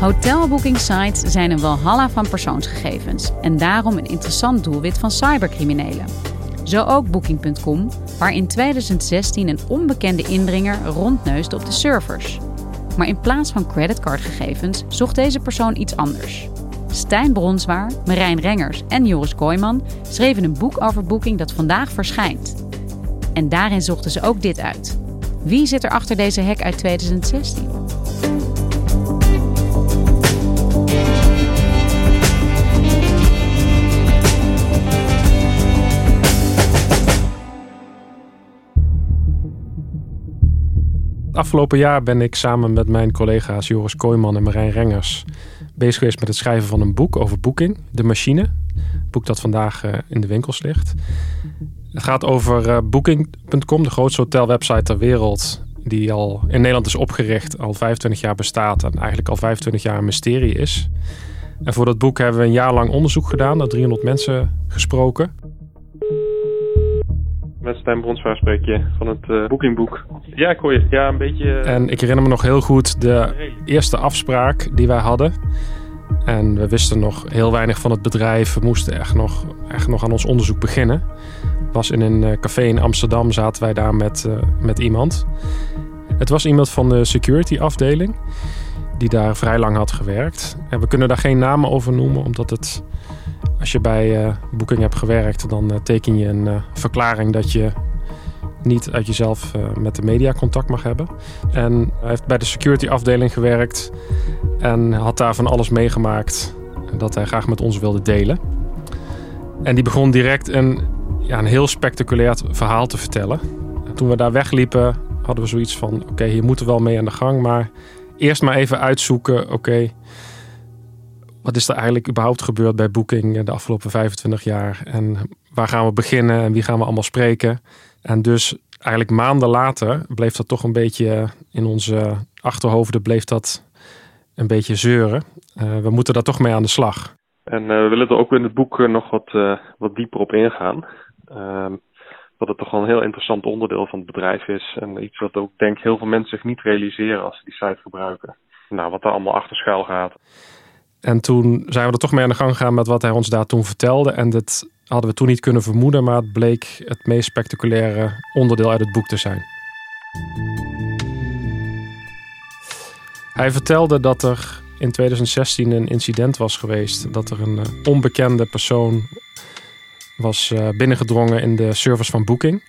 Hotelboekingsites zijn een walhalla van persoonsgegevens en daarom een interessant doelwit van cybercriminelen. Zo ook Booking.com, waar in 2016 een onbekende indringer rondneusde op de servers. Maar in plaats van creditcardgegevens zocht deze persoon iets anders. Stijn Bronswaar, Marijn Rengers en Joris Kooijman schreven een boek over Booking dat vandaag verschijnt. En daarin zochten ze ook dit uit. Wie zit er achter deze hack uit 2016? Afgelopen jaar ben ik samen met mijn collega's Joris Kooijman en Marijn Rengers bezig geweest met het schrijven van een boek over Booking, De Machine. Een boek dat vandaag eh, in de winkels ligt. Het gaat over eh, Booking.com, de grootste hotelwebsite ter wereld. Die al in Nederland is opgericht, al 25 jaar bestaat en eigenlijk al 25 jaar een mysterie is. En voor dat boek hebben we een jaar lang onderzoek gedaan, naar 300 mensen gesproken. Met Stijn Bronsvaar spreek je van het eh, boekingboek. Ja, ik hoor je. Ja, een beetje... eh, En ik herinner me nog heel goed de eerste afspraak die wij hadden. En we wisten nog heel weinig van het bedrijf. We moesten echt nog, echt nog aan ons onderzoek beginnen. Was in een eh, café in Amsterdam, zaten wij daar met, eh, met iemand. Het was iemand van de security afdeling, die daar vrij lang had gewerkt. En we kunnen daar geen namen over noemen, omdat het, als je bij eh Booking hebt gewerkt, dan eh, teken je een eh, verklaring dat je niet uit jezelf met de media contact mag hebben. En hij heeft bij de security afdeling gewerkt en had daar van alles meegemaakt dat hij graag met ons wilde delen. En die begon direct een, ja, een heel spectaculair verhaal te vertellen. En toen we daar wegliepen, hadden we zoiets van: oké, hier moeten we wel mee aan de gang, maar eerst maar even uitzoeken, oké. wat is er eigenlijk überhaupt gebeurd bij Booking de afgelopen 25 jaar? En waar gaan we beginnen en wie gaan we allemaal spreken? En dus eigenlijk maanden later bleef dat toch een beetje in onze achterhoofden bleef dat een beetje zeuren. Eh, we moeten daar toch mee aan de slag. En eh, we willen er ook in het boek eh, nog wat, wat dieper op ingaan. Ehm, dat het toch wel een heel interessant onderdeel van het bedrijf is. En iets wat ook denk heel veel mensen zich niet realiseren als ze die site gebruiken. Nou, wat daar allemaal achter schuil gaat. En toen zijn we er toch mee aan de gang gegaan met wat hij ons daar toen vertelde. En dat hadden we toen niet kunnen vermoeden, maar het bleek het meest spectaculaire onderdeel uit het boek te zijn. Hij vertelde dat er in 2016 een incident was geweest. Dat er een eh, onbekende persoon was eh, binnengedrongen in de servers van Booking.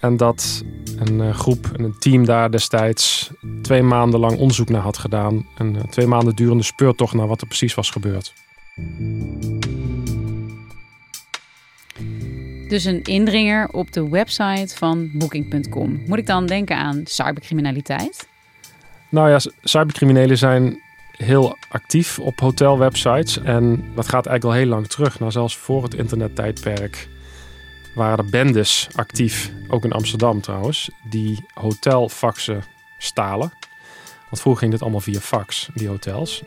En dat een eh, groep, een team daar destijds twee maanden lang onderzoek naar had gedaan. Een eh, twee maanden durende speurtocht naar wat er precies was gebeurd. Dus een indringer op de website van Booking.com. Moet ik dan denken aan cybercriminaliteit? Nou ja, cybercriminelen zijn heel actief op hotelwebsites. En dat gaat eigenlijk al heel lang terug. Nou, zelfs voor het internettijdperk waren er bendes actief. Ook in Amsterdam trouwens. Die hotelfaxen stalen. Want vroeger ging dit allemaal via fax, die hotels.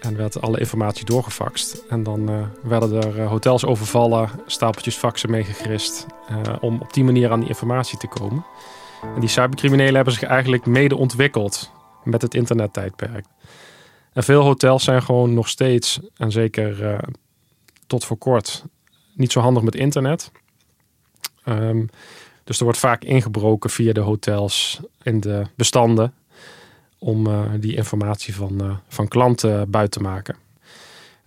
En werd alle informatie doorgefaxt. En dan eh, werden er eh, hotels overvallen, stapeltjes faxen meegegrist. eh, om op die manier aan die informatie te komen. En die cybercriminelen hebben zich eigenlijk mede ontwikkeld met het internettijdperk. En veel hotels zijn gewoon nog steeds, en zeker eh, tot voor kort, niet zo handig met internet. Ehm, Dus er wordt vaak ingebroken via de hotels in de bestanden om uh, die informatie van, uh, van klanten buiten te maken.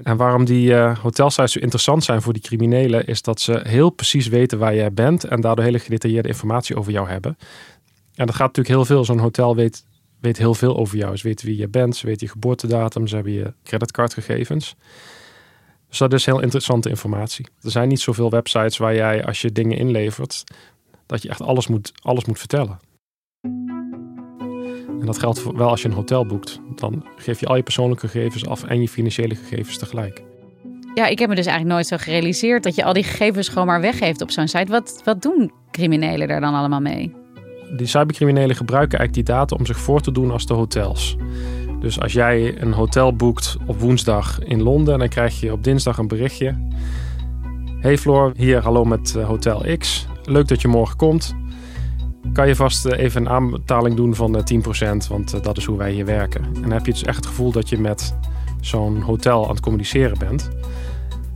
En waarom die hotelsites zo interessant zijn voor die criminelen, is dat ze heel precies weten waar jij bent en daardoor hele gedetailleerde informatie over jou hebben. En dat gaat natuurlijk heel veel. Zo'n hotel weet, weet heel veel over jou. Ze weten wie je bent, ze weten je geboortedatum, ze hebben je creditcardgegevens. Dus dat is heel interessante informatie. Er zijn niet zoveel websites waar jij, als je dingen inlevert, dat je echt alles moet, alles moet vertellen. En dat geldt wel als je een hotel boekt. Dan geef je al je persoonlijke gegevens af en je financiële gegevens tegelijk. Ja, ik heb me dus eigenlijk nooit zo gerealiseerd dat je al die gegevens gewoon maar weggeeft op zo'n site. Wat, wat doen criminelen daar dan allemaal mee? Die cybercriminelen gebruiken eigenlijk die data om zich voor te doen als de hotels. Dus als jij een hotel boekt op woensdag in Londen, dan krijg je op dinsdag een berichtje. Hey Floor, hier hallo met eh, Hotel X. Leuk dat je morgen komt. Kan je vast eh, even een aanbetaling doen van 10%, eh, want dat is hoe wij hier werken. En dan heb je dus echt het gevoel dat je met zo'n hotel aan het communiceren bent.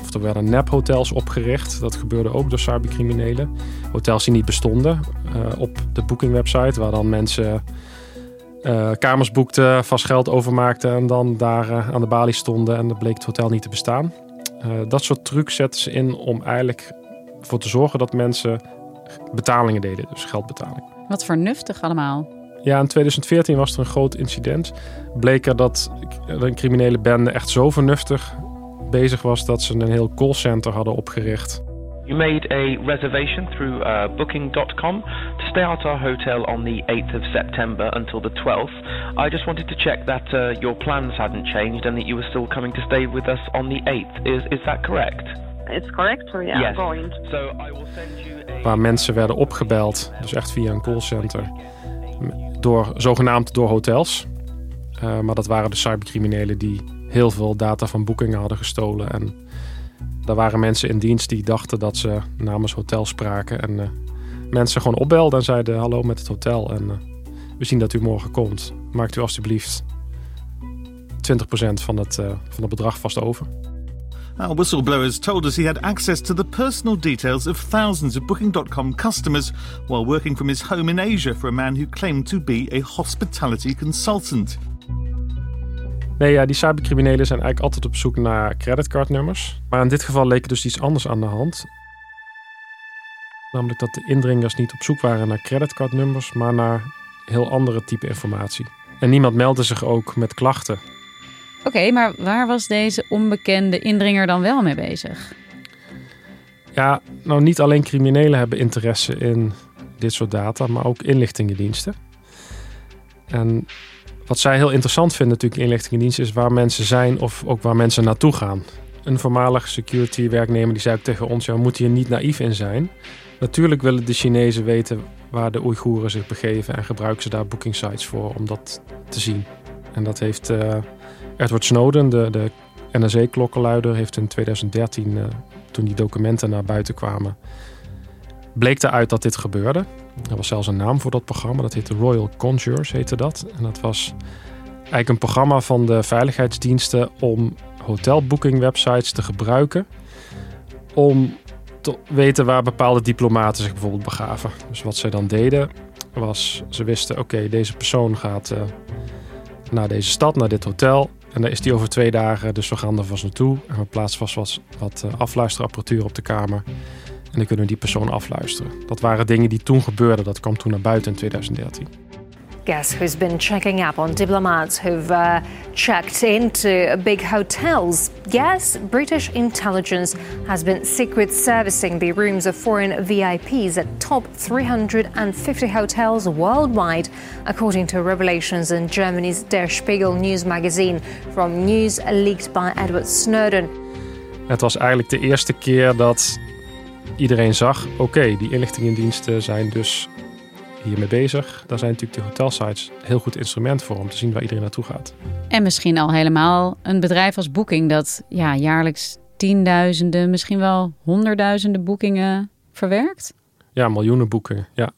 Of er werden nephotels opgericht. Dat gebeurde ook door cybercriminelen. Hotels die niet bestonden. op de boekingwebsite, waar dan mensen uh, kamers boekten, vast geld overmaakten en dan daar uh, aan de balie stonden en dan bleek het hotel niet te bestaan. Dat soort trucs zetten ze in om eigenlijk voor te zorgen dat mensen betalingen deden, dus geldbetaling. Wat vernuftig allemaal. Ja, in 2014 was er een groot incident. Bleek er dat een criminele bende echt zo vernuftig bezig was dat ze een heel callcenter hadden opgericht. You made a reservation through uh, booking.com to stay at our hotel on the 8th of September until the 12th. I just wanted to check that uh, your plans hadn't changed and that you were still coming to stay with us on the 8th. Is, is that correct? It's correct, so yeah, yes. I'm going. So I will send you a... Waar mensen werden opgebeld, dus echt via een callcenter, door, zogenaamd door hotels. Uh, maar dat waren de cybercriminelen die heel veel data van boekingen hadden gestolen en daar waren mensen in dienst die dachten dat ze namens hotel spraken. En uh, mensen gewoon opbelden en zeiden hallo met het hotel. En uh, we zien dat u morgen komt. Maakt u alstublieft 20% van het, uh, van het bedrag vast over. Our whistleblowers told us he had access to the personal details of thousands of Booking.com customers while working from his home in Asia for a man who claimed to be a hospitality consultant. Nee, ja, die cybercriminelen zijn eigenlijk altijd op zoek naar creditcardnummers. Maar in dit geval leek er dus iets anders aan de hand. Namelijk dat de indringers niet op zoek waren naar creditcardnummers, maar naar heel andere type informatie. En niemand meldde zich ook met klachten. Oké, okay, maar waar was deze onbekende indringer dan wel mee bezig? Ja, nou niet alleen criminelen hebben interesse in dit soort data, maar ook inlichtingendiensten. En wat zij heel interessant vinden natuurlijk in is waar mensen zijn of ook waar mensen naartoe gaan. Een voormalig security werknemer die zei tegen ons, ja, we moeten hier niet naïef in zijn. Natuurlijk willen de Chinezen weten waar de Oeigoeren zich begeven en gebruiken ze daar booking sites voor om dat te zien. En dat heeft uh, Edward Snowden, de, de NSA-klokkenluider, heeft in 2013, uh, toen die documenten naar buiten kwamen, bleek eruit dat dit gebeurde. Er was zelfs een naam voor dat programma. Dat heette Royal Conjurers, heette dat. En dat was eigenlijk een programma van de veiligheidsdiensten om hotelboekingwebsites te gebruiken. Om te weten waar bepaalde diplomaten zich bijvoorbeeld begaven. Dus wat zij dan deden was, ze wisten oké, deze persoon gaat uh, naar deze stad, naar dit hotel. En daar is die over twee dagen, dus we gaan er vast naartoe. En we plaatsen vast wat, uh, afluisterapparatuur op de kamer. En dan kunnen we die persoon afluisteren. Dat waren dingen die toen gebeurden. Dat kwam toen naar buiten in 2013. Guess who's been checking up on diplomats who've uh, checked into big hotels? Yes, British intelligence has been secret servicing the rooms of foreign VIPs at top 350 hotels worldwide, according to revelations in Germany's Der Spiegel news magazine from news leaked by Edward Snowden. Het was eigenlijk de eerste keer dat iedereen zag: oké, okay, die inlichtingendiensten zijn dus hiermee bezig. Daar zijn natuurlijk de hotelsites een heel goed instrument voor om te zien waar iedereen naartoe gaat. En misschien al helemaal een bedrijf als Booking dat ja, jaarlijks tienduizenden, misschien wel honderdduizenden boekingen verwerkt. Ja, miljoenen boekingen. Ja,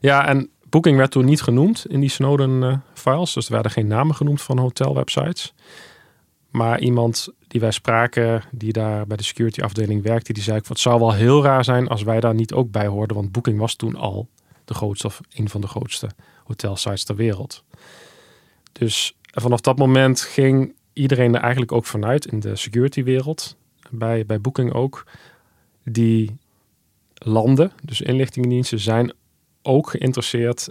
ja en Booking werd toen niet genoemd in die Snowden-files. Dus er werden geen namen genoemd van hotelwebsites. Maar iemand die wij spraken, die daar bij de security afdeling werkte, die zei: Het zou wel heel raar zijn als wij daar niet ook bij hoorden, want Booking was toen al de grootste of een van de grootste hotelsites ter wereld. Dus vanaf dat moment ging iedereen er eigenlijk ook vanuit in de security wereld, bij, bij Booking ook, die landen, dus inlichtingendiensten, zijn ook geïnteresseerd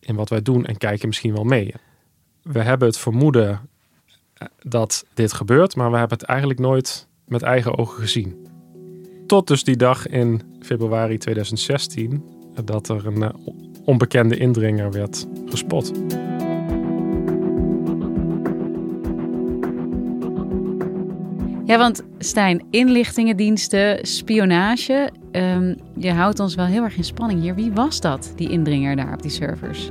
in wat wij doen en kijken misschien wel mee. We hebben het vermoeden dat dit gebeurt, maar we hebben het eigenlijk nooit met eigen ogen gezien. Tot dus die dag in februari 2016 dat er een eh, onbekende indringer werd gespot. Ja, want Stijn, inlichtingendiensten, spionage. Ehm, je houdt ons wel heel erg in spanning hier. Wie was dat, die indringer daar op die servers?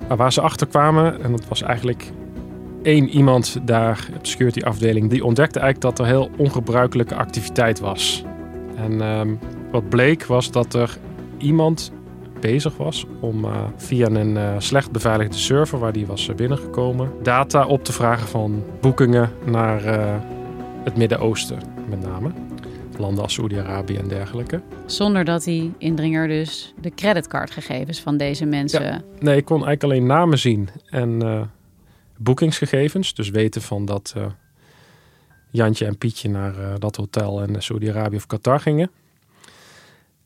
Nou, waar ze achter kwamen, en dat was eigenlijk één iemand daar op de security afdeling, die ontdekte eigenlijk dat er heel ongebruikelijke activiteit was. En ehm, wat bleek was dat er iemand bezig was om uh, via een uh, slecht beveiligde server waar die was binnengekomen, data op te vragen van boekingen naar uh, het Midden-Oosten met name. Landen als Saoedi-Arabië en dergelijke. Zonder dat die indringer dus de creditcardgegevens van deze mensen... Ja, nee, ik kon eigenlijk alleen namen zien en boekingsgegevens. Dus weten van dat Jantje en Pietje naar dat hotel in Saoedi-Arabië of Qatar gingen.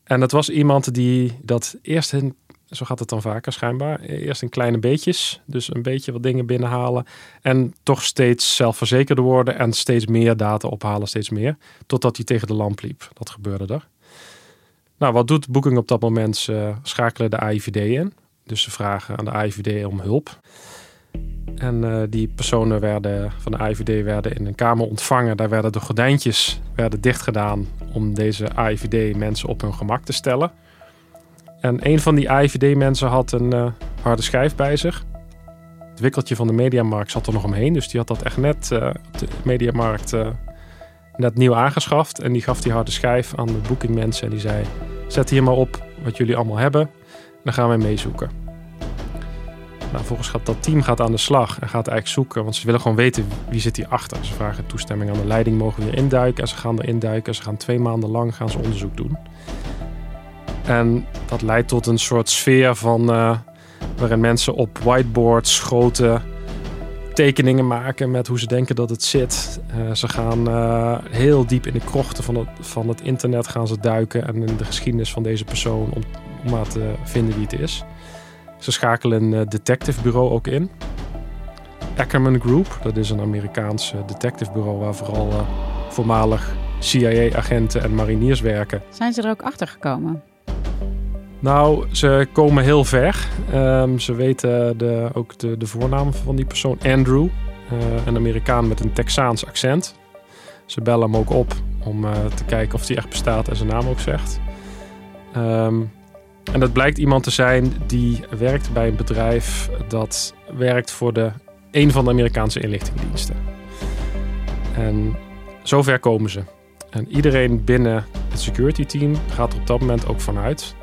En dat was iemand die dat eerst, zo gaat het dan vaker schijnbaar, eerst in kleine beetjes, dus een beetje wat dingen binnenhalen en toch steeds zelfverzekerder worden en steeds meer data ophalen, steeds meer, totdat hij tegen de lamp liep. Dat gebeurde er. Nou, wat doet Booking op dat moment? Ze schakelen de AIVD in, dus ze vragen aan de AIVD om hulp. En uh, die personen werden, van de AIVD werden in een kamer ontvangen. Daar werden de gordijntjes werden dichtgedaan om deze AIVD-mensen op hun gemak te stellen. En een van die AIVD-mensen had een uh, harde schijf bij zich. Het wikkeltje van de Mediamarkt zat er nog omheen. Dus die had dat echt net uh, op de Mediamarkt net nieuw aangeschaft. En die gaf die harde schijf aan de boekingmensen. En die zei, zet hier maar op wat jullie allemaal hebben. Dan gaan wij meezoeken. Nou, volgens gaat dat team gaat aan de slag en gaat eigenlijk zoeken, want ze willen gewoon weten wie zit hierachter. Ze vragen toestemming aan de leiding, mogen we induiken en ze gaan erin duiken. Ze gaan twee maanden lang gaan ze onderzoek doen. En dat leidt tot een soort sfeer van uh, waarin mensen op whiteboards grote tekeningen maken met hoe ze denken dat het zit. Uh, ze gaan uh, heel diep in de krochten van het, van het internet gaan ze duiken en in de geschiedenis van deze persoon om, om maar te vinden wie het is. Ze schakelen een eh, detective bureau ook in. Ackerman Group, dat is een Amerikaans detective bureau waar vooral uh, voormalig CIA-agenten en mariniers werken. Zijn ze er ook achter gekomen? Nou, ze komen heel ver. Um, ze weten de, ook de, de voornaam van die persoon, Andrew, uh, een Amerikaan met een Texaans accent. Ze bellen hem ook op om uh, te kijken of hij echt bestaat en zijn naam ook zegt. Um, en dat blijkt iemand te zijn die werkt bij een bedrijf dat werkt voor de, een van de Amerikaanse inlichtingendiensten. En zover komen ze. En iedereen binnen het security team gaat er op dat moment ook vanuit.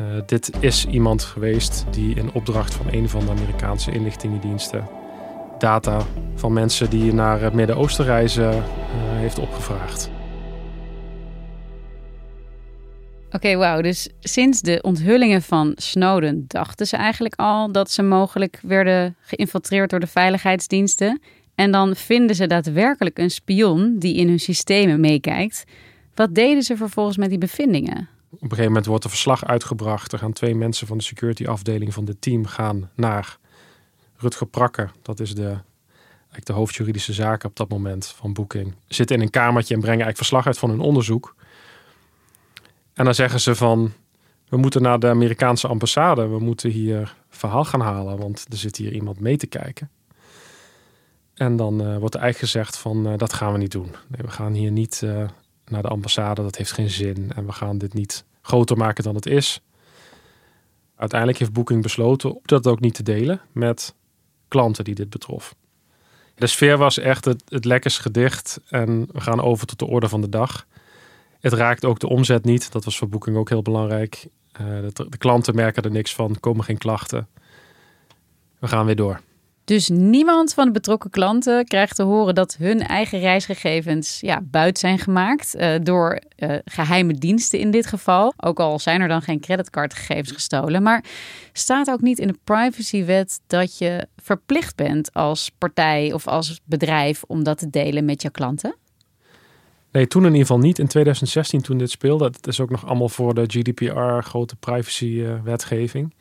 Uh, dit is iemand geweest die in opdracht van een van de Amerikaanse inlichtingendiensten data van mensen die naar het Midden-Oosten reizen uh, heeft opgevraagd. Oké, okay, wauw. Dus sinds de onthullingen van Snowden dachten ze eigenlijk al dat ze mogelijk werden geïnfiltreerd door de veiligheidsdiensten. En dan vinden ze daadwerkelijk een spion die in hun systemen meekijkt. Wat deden ze vervolgens met die bevindingen? Op een gegeven moment wordt er verslag uitgebracht. Er gaan twee mensen van de security afdeling van het team gaan naar Rutger Prakker. Dat is de, de hoofdjuridische zaken op dat moment van Booking. Zitten in een kamertje en brengen eigenlijk verslag uit van hun onderzoek. En dan zeggen ze van, we moeten naar de Amerikaanse ambassade. We moeten hier verhaal gaan halen, want er zit hier iemand mee te kijken. En dan uh, wordt er eigenlijk gezegd van, uh, dat gaan we niet doen. Nee, we gaan hier niet uh, naar de ambassade, dat heeft geen zin. En we gaan dit niet groter maken dan het is. Uiteindelijk heeft Booking besloten dat ook niet te delen met klanten die dit betrof. De sfeer was echt het, het lekkerst gedicht en we gaan over tot de orde van de dag. Het raakt ook de omzet niet. Dat was voor Booking ook heel belangrijk. Uh, de, de, klanten merken er niks van, komen geen klachten. We gaan weer door. Dus niemand van de betrokken klanten krijgt te horen dat hun eigen reisgegevens ja, buit zijn gemaakt uh, door uh, geheime diensten in dit geval. Ook al zijn er dan geen creditcardgegevens gestolen. Maar staat ook niet in de privacywet dat je verplicht bent als partij of als bedrijf om dat te delen met je klanten? Nee, toen in ieder geval niet. In 2016 toen dit speelde. Dat is ook nog allemaal voor de GDPR, grote privacy-wetgeving.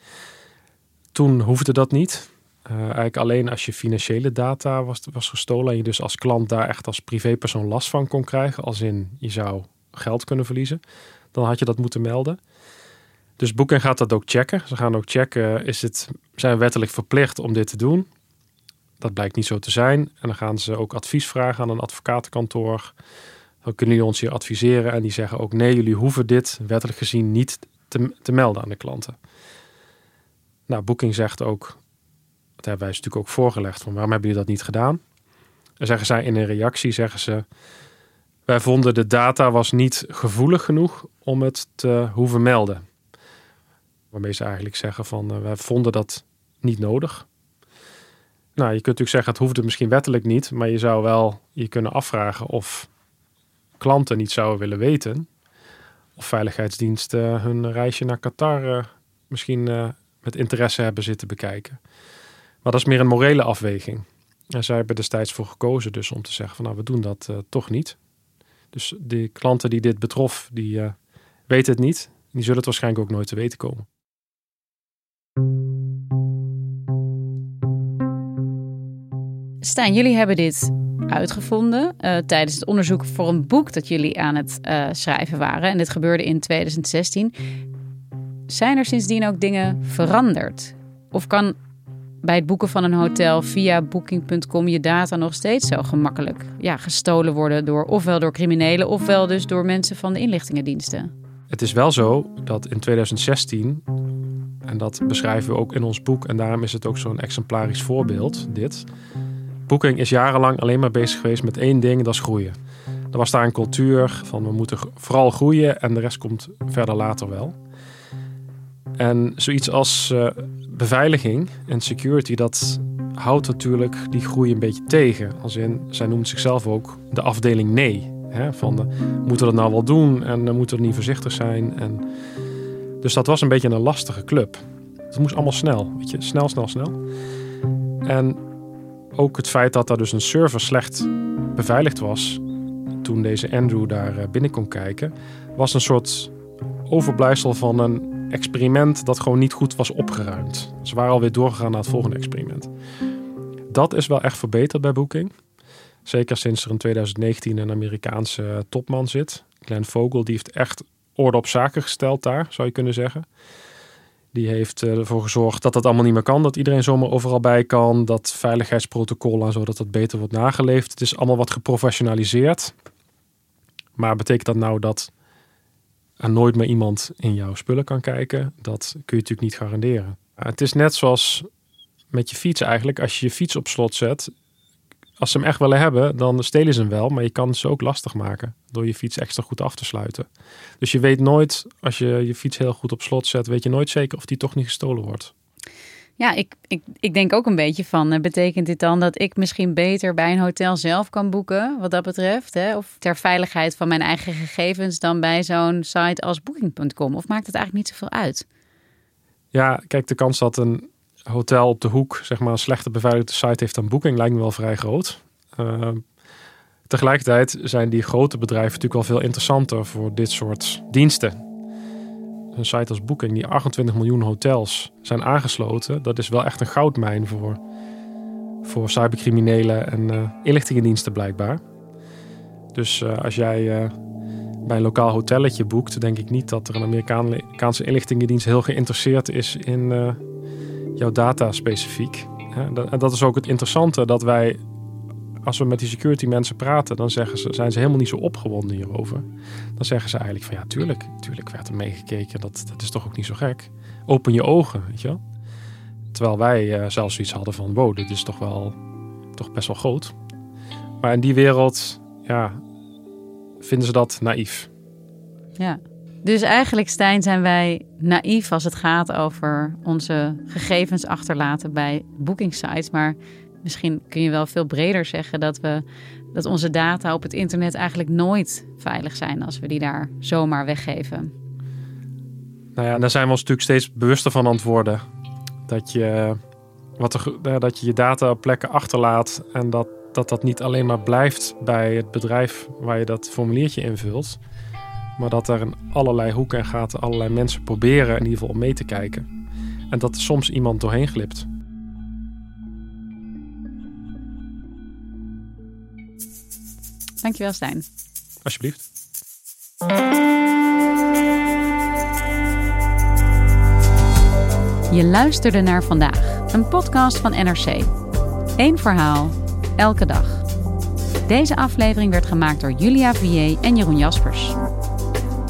toen hoefde dat niet. Uh, eigenlijk alleen als je financiële data was, was gestolen en je dus als klant daar echt als privépersoon last van kon krijgen, als in je zou geld kunnen verliezen, dan had je dat moeten melden. Dus Booking gaat dat ook checken. Ze gaan ook checken, is het, zijn we wettelijk verplicht om dit te doen? Dat blijkt niet zo te zijn. En dan gaan ze ook advies vragen aan een advocatenkantoor. Dan kunnen jullie ons hier adviseren. En die zeggen ook nee, jullie hoeven dit wettelijk gezien niet te, te melden aan de klanten. Nou, Booking zegt ook, dat hebben wij natuurlijk ook voorgelegd, van waarom hebben jullie dat niet gedaan? En zeggen zij in een reactie, zeggen ze, wij vonden de data was niet gevoelig genoeg om het te hoeven melden. Waarmee ze eigenlijk zeggen van, uh, wij vonden dat niet nodig. Nou, je kunt natuurlijk zeggen, het hoefde misschien wettelijk niet, maar je zou wel je kunnen afvragen of klanten niet zouden willen weten of veiligheidsdiensten hun reisje naar Qatar uh, misschien uh, met interesse hebben zitten bekijken. Maar dat is meer een morele afweging. En zij hebben destijds voor gekozen dus om te zeggen van nou we doen dat uh, toch niet. Dus die klanten die dit betrof, die weten het niet. Die zullen het waarschijnlijk ook nooit te weten komen. Stijn, jullie hebben dit uitgevonden uh, tijdens het onderzoek voor een boek dat jullie aan het schrijven waren. En dit gebeurde in 2016. Zijn er sindsdien ook dingen veranderd? Of kan bij het boeken van een hotel via booking.com je data nog steeds zo gemakkelijk ja, gestolen worden door ofwel door criminelen ofwel dus door mensen van de inlichtingendiensten. Het is wel zo dat in 2016, en dat beschrijven we ook in ons boek, en daarom is het ook zo'n exemplarisch voorbeeld, dit. Booking is jarenlang alleen maar bezig geweest met één ding, dat is groeien. Er was daar een cultuur van we moeten vooral groeien en de rest komt verder later wel. En zoiets als uh, beveiliging en security, dat houdt natuurlijk die groei een beetje tegen. Als in, zij noemt zichzelf ook de afdeling nee. Hè, van de, moeten we dat nou wel doen en dan moeten we niet voorzichtig zijn. En, dus dat was een beetje een lastige club. Het moest allemaal snel, weet je, snel, snel, snel. En ook het feit dat daar dus een server slecht beveiligd was toen deze Andrew daar eh, binnen kon kijken, was een soort overblijfsel van een experiment dat gewoon niet goed was opgeruimd. Ze waren alweer doorgegaan naar het volgende experiment. Dat is wel echt verbeterd bij Booking. Zeker sinds er in 2019 een Amerikaanse topman zit. Glenn Vogel, die heeft echt orde op zaken gesteld daar, zou je kunnen zeggen. Die heeft eh, ervoor gezorgd dat dat allemaal niet meer kan. Dat iedereen zomaar overal bij kan. Dat veiligheidsprotocollen en zo, dat dat beter wordt nageleefd. Het is allemaal wat geprofessionaliseerd. Maar betekent dat nou dat er nooit meer iemand in jouw spullen kan kijken, dat kun je natuurlijk niet garanderen. Het is net zoals met je fiets eigenlijk. Als je je fiets op slot zet, als ze hem echt willen hebben, dan stelen ze hem wel. Maar je kan ze ook lastig maken door je fiets extra goed af te sluiten. Dus je weet nooit, als je je fiets heel goed op slot zet, weet je nooit zeker of die toch niet gestolen wordt. Ja, ik, ik, ik denk ook een beetje van, uh, betekent dit dan dat ik misschien beter bij een hotel zelf kan boeken, wat dat betreft? Hè? Of ter veiligheid van mijn eigen gegevens dan bij zo'n site als booking.com? Of maakt het eigenlijk niet zoveel uit? Ja, kijk, de kans dat een hotel op de hoek, zeg maar, een slechte beveiligde site heeft dan Booking, lijkt me wel vrij groot. Uh, tegelijkertijd zijn die grote bedrijven natuurlijk wel veel interessanter voor dit soort diensten een site als Booking, die 28 miljoen hotels zijn aangesloten, dat is wel echt een goudmijn voor, voor cybercriminelen en uh, inlichtingendiensten blijkbaar. Dus uh, als jij uh, bij een lokaal hotelletje boekt, denk ik niet dat er een Amerikaanse inlichtingendienst heel geïnteresseerd is in jouw data specifiek. En dat is ook het interessante dat wij als we met die security mensen praten, dan zeggen ze, zijn ze helemaal niet zo opgewonden hierover. Dan zeggen ze eigenlijk van ja, tuurlijk, tuurlijk werd er meegekeken. Dat, dat is toch ook niet zo gek. Open je ogen, weet je wel. Terwijl wij uh, zelfs iets hadden van wow, dit is toch wel toch best wel groot. Maar in die wereld, ja, vinden ze dat naïef. Ja. Dus eigenlijk, Stijn, zijn wij naïef als het gaat over onze gegevens achterlaten bij boekingsites. Maar misschien kun je wel veel breder zeggen dat, we, dat onze data op het internet eigenlijk nooit veilig zijn als we die daar zomaar weggeven. Nou ja, daar zijn we ons natuurlijk steeds bewuster van worden. Dat je, wat er, dat je je data op plekken achterlaat en dat, dat dat niet alleen maar blijft bij het bedrijf waar je dat formuliertje invult. Maar dat er in allerlei hoeken en gaten allerlei mensen proberen in ieder geval om mee te kijken. En dat er soms iemand doorheen glipt. Dankjewel, Stijn. Alsjeblieft. Je luisterde naar vandaag, een podcast van NRC. Eén verhaal, elke dag. Deze aflevering werd gemaakt door Julia Vier en Jeroen Jaspers.